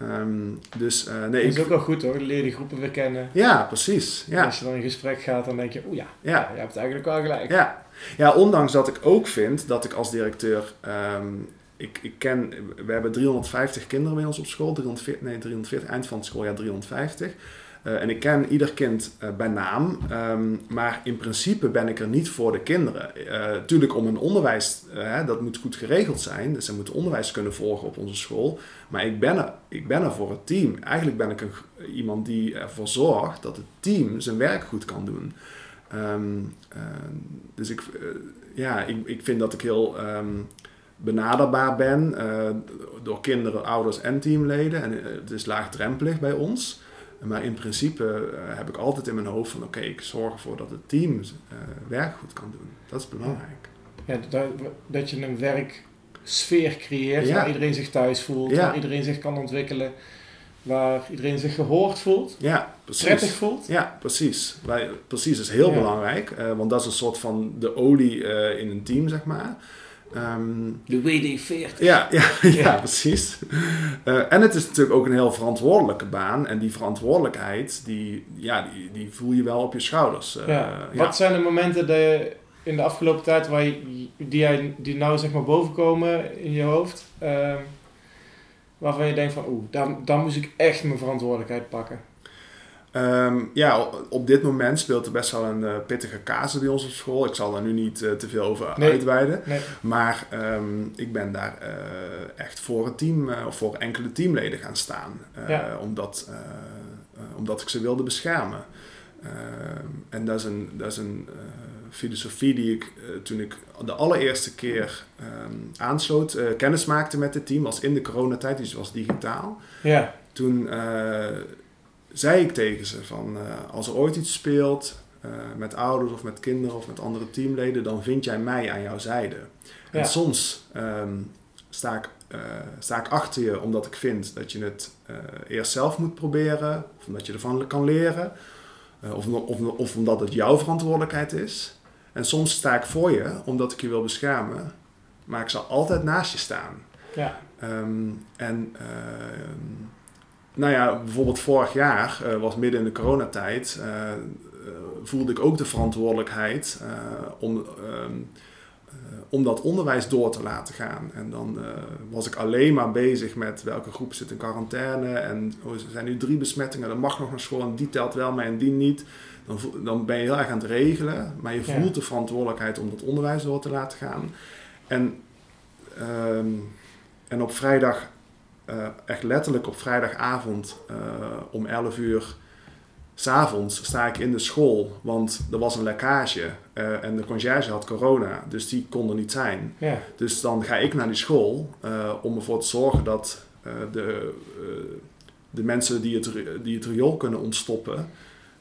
Ehm, dus nee, Dat is ik, ook wel goed hoor, leer die groepen weer kennen. ja, precies. Ja, Als je dan in gesprek gaat, dan denk je, oeh ja, ja. ja, je hebt eigenlijk wel gelijk. ja. ja, ondanks dat ik ook vind dat ik als directeur. ehm, ik, ik ken, we hebben 350 kinderen bij ons op school, 340, nee 340, eind van het schooljaar 350. Eh, en ik ken ieder kind eh, bij naam, ehm, maar in principe ben ik er niet voor de kinderen. Eh tuurlijk om een onderwijs, eh, hè, dat moet goed geregeld zijn, dus ze moeten onderwijs kunnen volgen op onze school. Maar ik ben er, ik ben er voor het team. Eigenlijk ben ik een, iemand die ervoor zorgt dat het team zijn werk goed kan doen. Ehm, eh, dus ik, ja, ik, ik vind dat ik heel ehm, benaderbaar ben eh, door kinderen, ouders en teamleden. En eh, het is laagdrempelig bij ons. Maar in principe eh, heb ik altijd in mijn hoofd van oké, ik zorg ervoor dat het team werk goed kan doen. Dat is belangrijk. Ja, dat, dat je een werksfeer creëert Ja. waar iedereen zich thuis voelt, Ja. waar iedereen zich kan ontwikkelen, waar iedereen zich gehoord voelt, Ja, precies. prettig voelt. Ja, precies. Wij, precies is heel belangrijk, want dat is een soort van de olie in een team, zeg maar. Ehm, De WD-40. Ja, ja, ja, Ja. precies. Eh, en het is natuurlijk ook een heel verantwoordelijke baan. En die verantwoordelijkheid, die, ja, die, die voel je wel op je schouders. Eh, Ja. ja. Wat zijn de momenten de, in de afgelopen tijd waar je, die, jij, die nou zeg maar bovenkomen in je hoofd, ehm, waarvan je denkt van oeh, daar, daar moest ik echt mijn verantwoordelijkheid pakken. Ehm, ja, op dit moment speelt er best wel een eh, pittige casus bij ons op school. Ik zal daar nu niet eh, te veel over Nee. uitweiden. Nee. Maar ehm, ik ben daar eh, echt voor het team, of voor enkele teamleden gaan staan. Ja. omdat, omdat ik ze wilde beschermen. Ehm, en dat is een, dat is een filosofie die ik toen ik de allereerste keer aansloot, kennis maakte met het team, was in de coronatijd, dus was digitaal. Ja, Toen zei ik tegen ze van eh, als er ooit iets speelt eh, met ouders of met kinderen of met andere teamleden, dan vind jij mij aan jouw zijde. Ja. En soms ehm, sta, ik, eh, sta ik achter je omdat ik vind dat je het eerst zelf moet proberen, of omdat je ervan kan leren, of, of, of omdat het jouw verantwoordelijkheid is. En soms sta ik voor je omdat ik je wil beschermen, maar ik zal altijd naast je staan. ja, Ehm, en ehm, nou ja, bijvoorbeeld vorig jaar eh, was midden in de coronatijd, eh, voelde ik ook de verantwoordelijkheid om, ehm, eh, om dat onderwijs door te laten gaan. En dan was ik alleen maar bezig met welke groep zit in quarantaine en oh, er zijn nu drie besmettingen, dat mag nog naar school en die telt wel mee en die niet. Dan, dan ben je heel erg aan het regelen, maar je Ja. voelt de verantwoordelijkheid om dat onderwijs door te laten gaan. En Ehm, en op vrijdag, eh, echt letterlijk op vrijdagavond eh, om 11 uur, s'avonds sta ik in de school, want er was een lekkage eh, en de conciërge had corona, dus die kon er niet zijn. Ja. Dus dan ga ik naar die school om ervoor te zorgen dat de, de mensen die het, die het riool kunnen ontstoppen,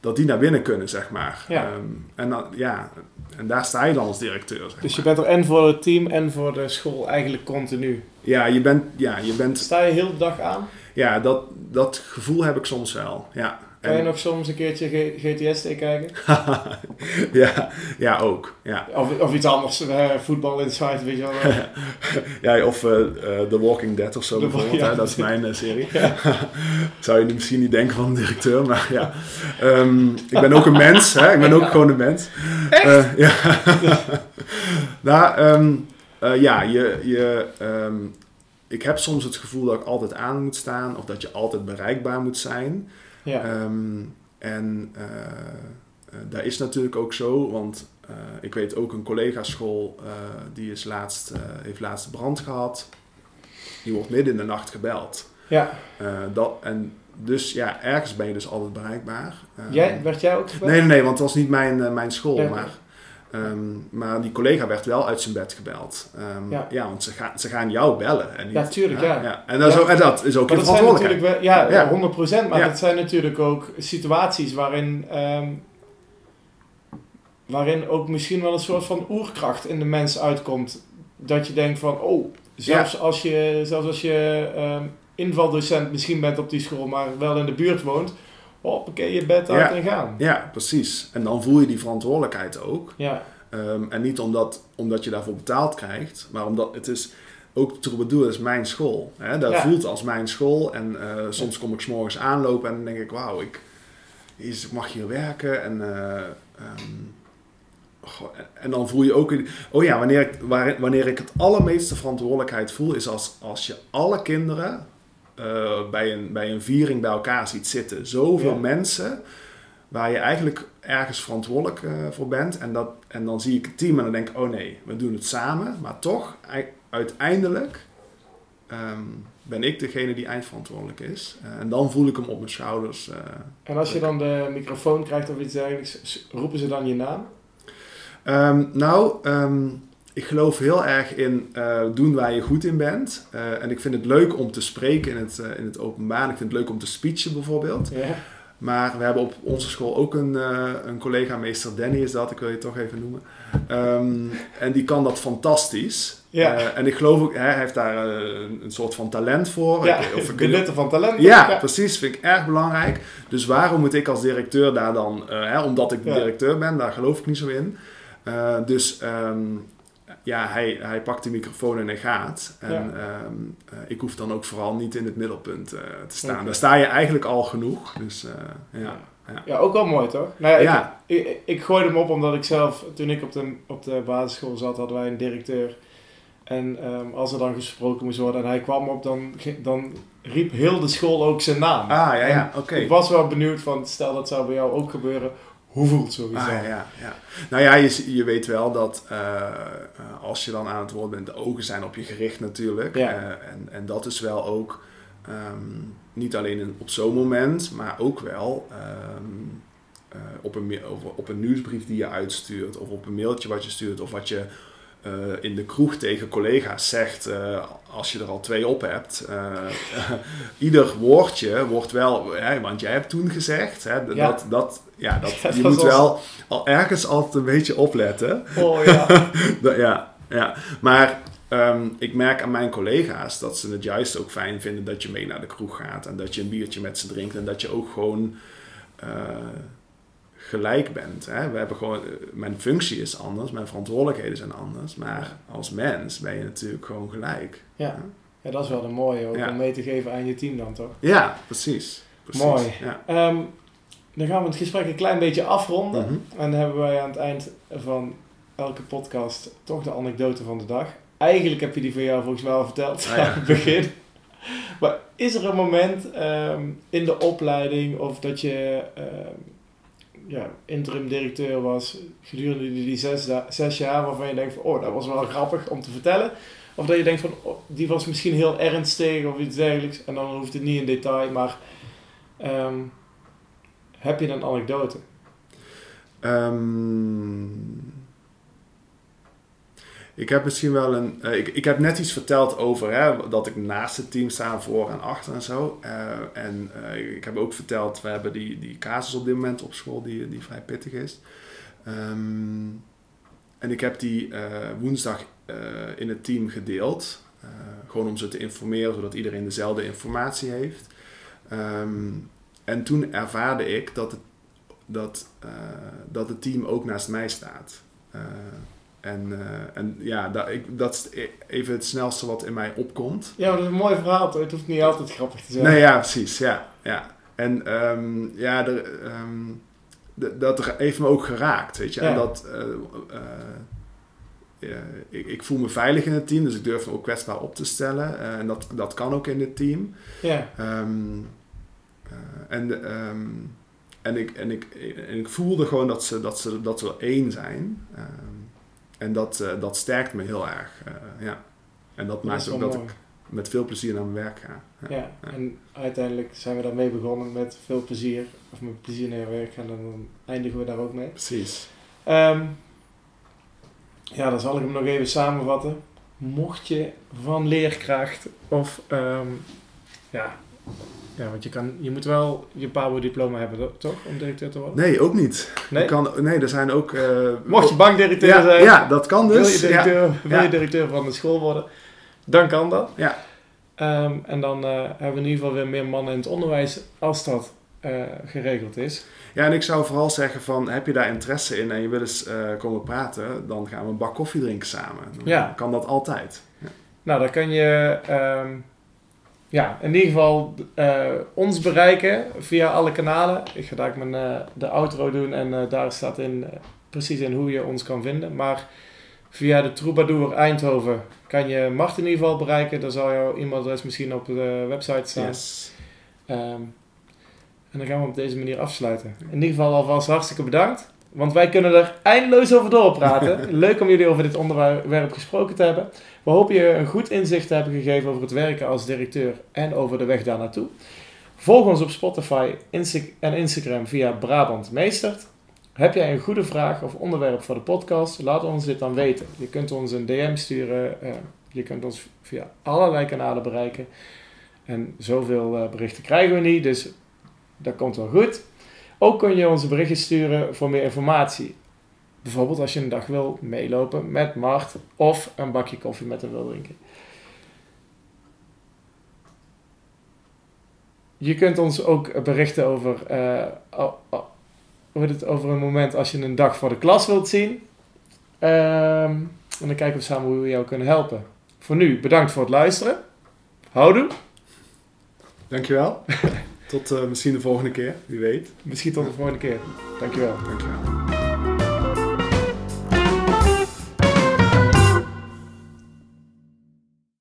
dat die naar binnen kunnen, zeg maar. Ja. Ehm, en, dan, ja, en daar sta je dan als directeur. Zeg Dus je maar. bent er en voor het team en voor de school eigenlijk continu. Ja, je bent, ja, je bent, Sta je heel de dag aan? ja dat, dat gevoel heb ik soms wel. Ja. Kan je En- nog soms een keertje GTS kijken? ja, ja, ook. Ja. Of, of iets anders, eh, voetbal inside, weet je wel. Ja, of eh, eh, The Walking Dead of zo The- bijvoorbeeld. ja. hè, dat is mijn serie. Zou je misschien niet denken van een directeur, maar ja. Ehm, ik ben ook een mens, hè? ik ben ook gewoon een mens. Echt? ja. nou, ehm, eh, ja, je, je, ehm, ik heb soms het gevoel dat ik altijd aan moet staan of dat je altijd bereikbaar moet zijn. Ja. Ehm, en eh, eh, dat is natuurlijk ook zo, want eh, ik weet ook een collega-school die is laatst, heeft laatst brand gehad. Die wordt midden in de nacht gebeld. ja. Dat, en dus ja, ergens ben je dus altijd bereikbaar. Ehm, Jij, werd jij ook gebeld? Nee, nee, nee, want het was niet mijn, mijn school. Ja. Maar, ehm, maar die collega werd wel uit zijn bed gebeld. Ehm, Ja. ja. want ze gaan, ze gaan jou bellen. En niet, Ja, tuurlijk, ja. En, dat is Ja. ook, en dat is ook Maar je verantwoordelijkheid. natuurlijk wel, ja, Ja. 100%, maar Ja. dat zijn natuurlijk ook situaties waarin, ehm, waarin ook misschien wel een soort van oerkracht in de mens uitkomt. Dat je denkt van, oh, zelfs als je, zelfs als je invaldocent misschien bent op die school, maar wel in de buurt woont, hoppakee, je bed uit en gaan. Ja, precies. En dan voel je die verantwoordelijkheid ook. Ja, Ehm, en niet omdat, omdat je daarvoor betaald krijgt, maar omdat het is ook bedoelen, is mijn school. Hè? Dat Ja. voelt als mijn school. En eh, soms kom ik s'morgens aanlopen en dan denk ik, wauw, ik, ik mag hier werken. En, eh, ehm, goh, en dan voel je ook, oh ja, wanneer ik, wanneer ik het allermeeste verantwoordelijkheid voel, is als, als je alle kinderen eh, bij, een, bij een viering bij elkaar ziet zitten. Zoveel Ja. mensen waar je eigenlijk ergens verantwoordelijk eh, voor bent. En, dat, en dan zie ik het team en dan denk ik, oh nee, we doen het samen. Maar toch, ei- uiteindelijk ehm, ben ik degene die eindverantwoordelijk is. Eh, en dan voel ik hem op mijn schouders. en als je dan de microfoon krijgt of iets dergelijks, roepen ze dan je naam? Ehm, nou, ehm, ik geloof heel erg in eh, doen waar je goed in bent. Eh, en ik vind het leuk om te spreken in het, eh, in het openbaar. Ik vind het leuk om te speechen bijvoorbeeld. Ja. Maar we hebben op onze school ook een, een collega, meester Danny is dat, ik wil je toch even noemen. Ehm, en die kan dat fantastisch. Ja. En ik geloof ook, hè, hij heeft daar een, soort van talent voor. Ja, of benutten van talent. ja, precies. Vind ik erg belangrijk. Dus waarom moet ik als directeur daar dan... hè, omdat ik de Ja. directeur ben, daar geloof ik niet zo in. Dus ehm, ja, hij, hij pakt de microfoon en hij gaat. En Ja. ehm, eh, ik hoef dan ook vooral niet in het middelpunt eh, te staan. Daar sta je eigenlijk al genoeg. Dus eh, ja. ja. Ja, ook wel mooi toch? Nou ja. Ik, ik, ik gooide hem op omdat ik zelf, toen ik op de, op de basisschool zat, hadden wij een directeur. En ehm, als er dan gesproken moest worden en hij kwam op, dan, dan riep heel de school ook zijn naam. Ah, ja, ja, oké. Ik was wel benieuwd van, stel dat zou bij jou ook gebeuren, hoe voelt zoiets Ah, ja, ja, ja. Nou ja, je, je weet wel dat eh, eh, als je dan aan het woord bent, de ogen zijn op je gericht natuurlijk. Ja. Eh, en, en dat is wel ook ehm, niet alleen in- op zo'n moment, maar ook wel ehm, eh, op, een, op een nieuwsbrief die je uitstuurt, of op een mailtje wat je stuurt, of wat je eh, in de kroeg tegen collega's zegt eh, als je er al twee op hebt. Eh, ieder woordje wordt wel, hè, want jij hebt toen gezegd, hè, Ja. dat, dat, ja, dat, Ja, je dat moet wel al ergens altijd een beetje opletten. Oh ja. Dat- ja, ja. Maar ehm, ik merk aan mijn collega's dat ze het juist ook fijn vinden dat je mee naar de kroeg gaat en dat je een biertje met ze drinkt en dat je ook gewoon gelijk bent. Hè? We hebben gewoon, eh, mijn functie is anders, mijn verantwoordelijkheden zijn anders, maar als mens ben je natuurlijk gewoon gelijk. ja. Ja, dat is wel een mooie ook Ja. om mee te geven aan je team dan toch? Ja, precies. precies. Mooi. Ja. Ehm, dan gaan we het gesprek een klein beetje afronden. Mhm. En dan hebben wij aan het eind van elke podcast toch de anekdote van de dag. Eigenlijk heb je die van jou volgens mij al verteld Ah, aan het begin. Maar is er een moment ehm, in de opleiding of dat je ehm, ja, interim directeur was gedurende die zes, zes jaar waarvan je denkt van oh dat was wel grappig om te vertellen. Of dat je denkt van oh, die was misschien heel ernstig of iets dergelijks. En dan hoeft het niet in detail, maar ehm, Heb je een anekdote? Ehm, ik heb misschien wel een. eh, ik, ik heb net iets verteld over hè, dat ik naast het team sta, voor en achter en zo. Eh, en eh, ik heb ook verteld, we hebben die, die casus op dit moment op school die, die vrij pittig is. Ehm, en ik heb die woensdag in het team gedeeld. Gewoon om ze te informeren, zodat iedereen dezelfde informatie heeft. Ehm, en toen ervaarde ik dat het, dat, dat het team ook naast mij staat. En, eh, en ja, dat, ik, dat is e- even het snelste wat in mij opkomt. Ja, maar dat is een mooi verhaal. toch? Het hoeft niet altijd grappig te zijn. Nee, ja, precies. Ja, ja. En ehm, ja, er, ehm, dat heeft me ook geraakt, weet je. Ja. En dat... eh, eh, ja, ik, ik voel me veilig in het team, dus ik durf me ook kwetsbaar op te stellen. En dat, dat kan ook in het team. Ja, Ehm, eh, en, en, ik, en, ik, en ik voelde gewoon dat ze, dat ze, dat ze één zijn. Ehm, en dat, eh, dat sterkt me heel erg. eh, ja. En dat maakt ook dat mooi. ik met veel plezier naar mijn werk ga. Ja. Ja, en uiteindelijk zijn we daarmee begonnen met veel plezier. Of met plezier naar je werk gaan. En dan eindigen we daar ook mee. Precies. Ehm, ja, dan zal ik hem nog even samenvatten. Mocht je van leerkracht of ehm, ja, ja, want je, kan, je moet wel je PABO-diploma hebben, to- toch? Om directeur te worden? Nee, ook niet. Nee? Ik Kan, nee, er zijn ook... eh, Mocht je bankdirecteur ja, zijn, ja, dat kan wil, je dus. Ja. directeur, wil je directeur van de school worden, dan kan dat. Ja. Ehm, en dan eh, hebben we in ieder geval weer meer mannen in het onderwijs als dat eh, geregeld is. ja, en ik zou vooral zeggen van, heb je daar interesse in en je wil eens komen praten, dan gaan we een bak koffie drinken samen. Dan Ja. kan dat altijd. Nou, dan kan je ehm, ja, in ieder geval eh, ons bereiken via alle kanalen. Ik ga daar mijn, eh, de outro doen en eh, daar staat in, precies in hoe je ons kan vinden. Maar via de Troubadour Eindhoven kan je Mart in ieder geval bereiken. Daar zal jouw e-mailadres misschien op de website staan. Yes. Ehm, en dan gaan we op deze manier afsluiten. In ieder geval alvast hartstikke bedankt. Want wij kunnen er eindeloos over doorpraten. Leuk om jullie over dit onderwerp gesproken te hebben. We hopen je een goed inzicht te hebben gegeven over het werken als directeur en over de weg daar naartoe. Volg ons op Spotify en Instagram via Brabant Meestert. Heb jij een goede vraag of onderwerp voor de podcast? Laat ons dit dan weten. Je kunt ons een DM sturen. eh, je kunt ons via allerlei kanalen bereiken. En zoveel eh, berichten krijgen we niet, dus dat komt wel goed. Ook kun je onze berichtjes sturen voor meer informatie. Bijvoorbeeld als je een dag wil meelopen met Mart of een bakje koffie met hem wil drinken. Je kunt ons ook berichten over, heet het, over een moment als je een dag voor de klas wilt zien. Ehm, en dan kijken we samen hoe we jou kunnen helpen. Voor nu, bedankt voor het luisteren. Houdoe. Dankjewel. Tot eh, misschien de volgende keer, wie weet. Misschien tot de volgende keer. Dankjewel. Dankjewel.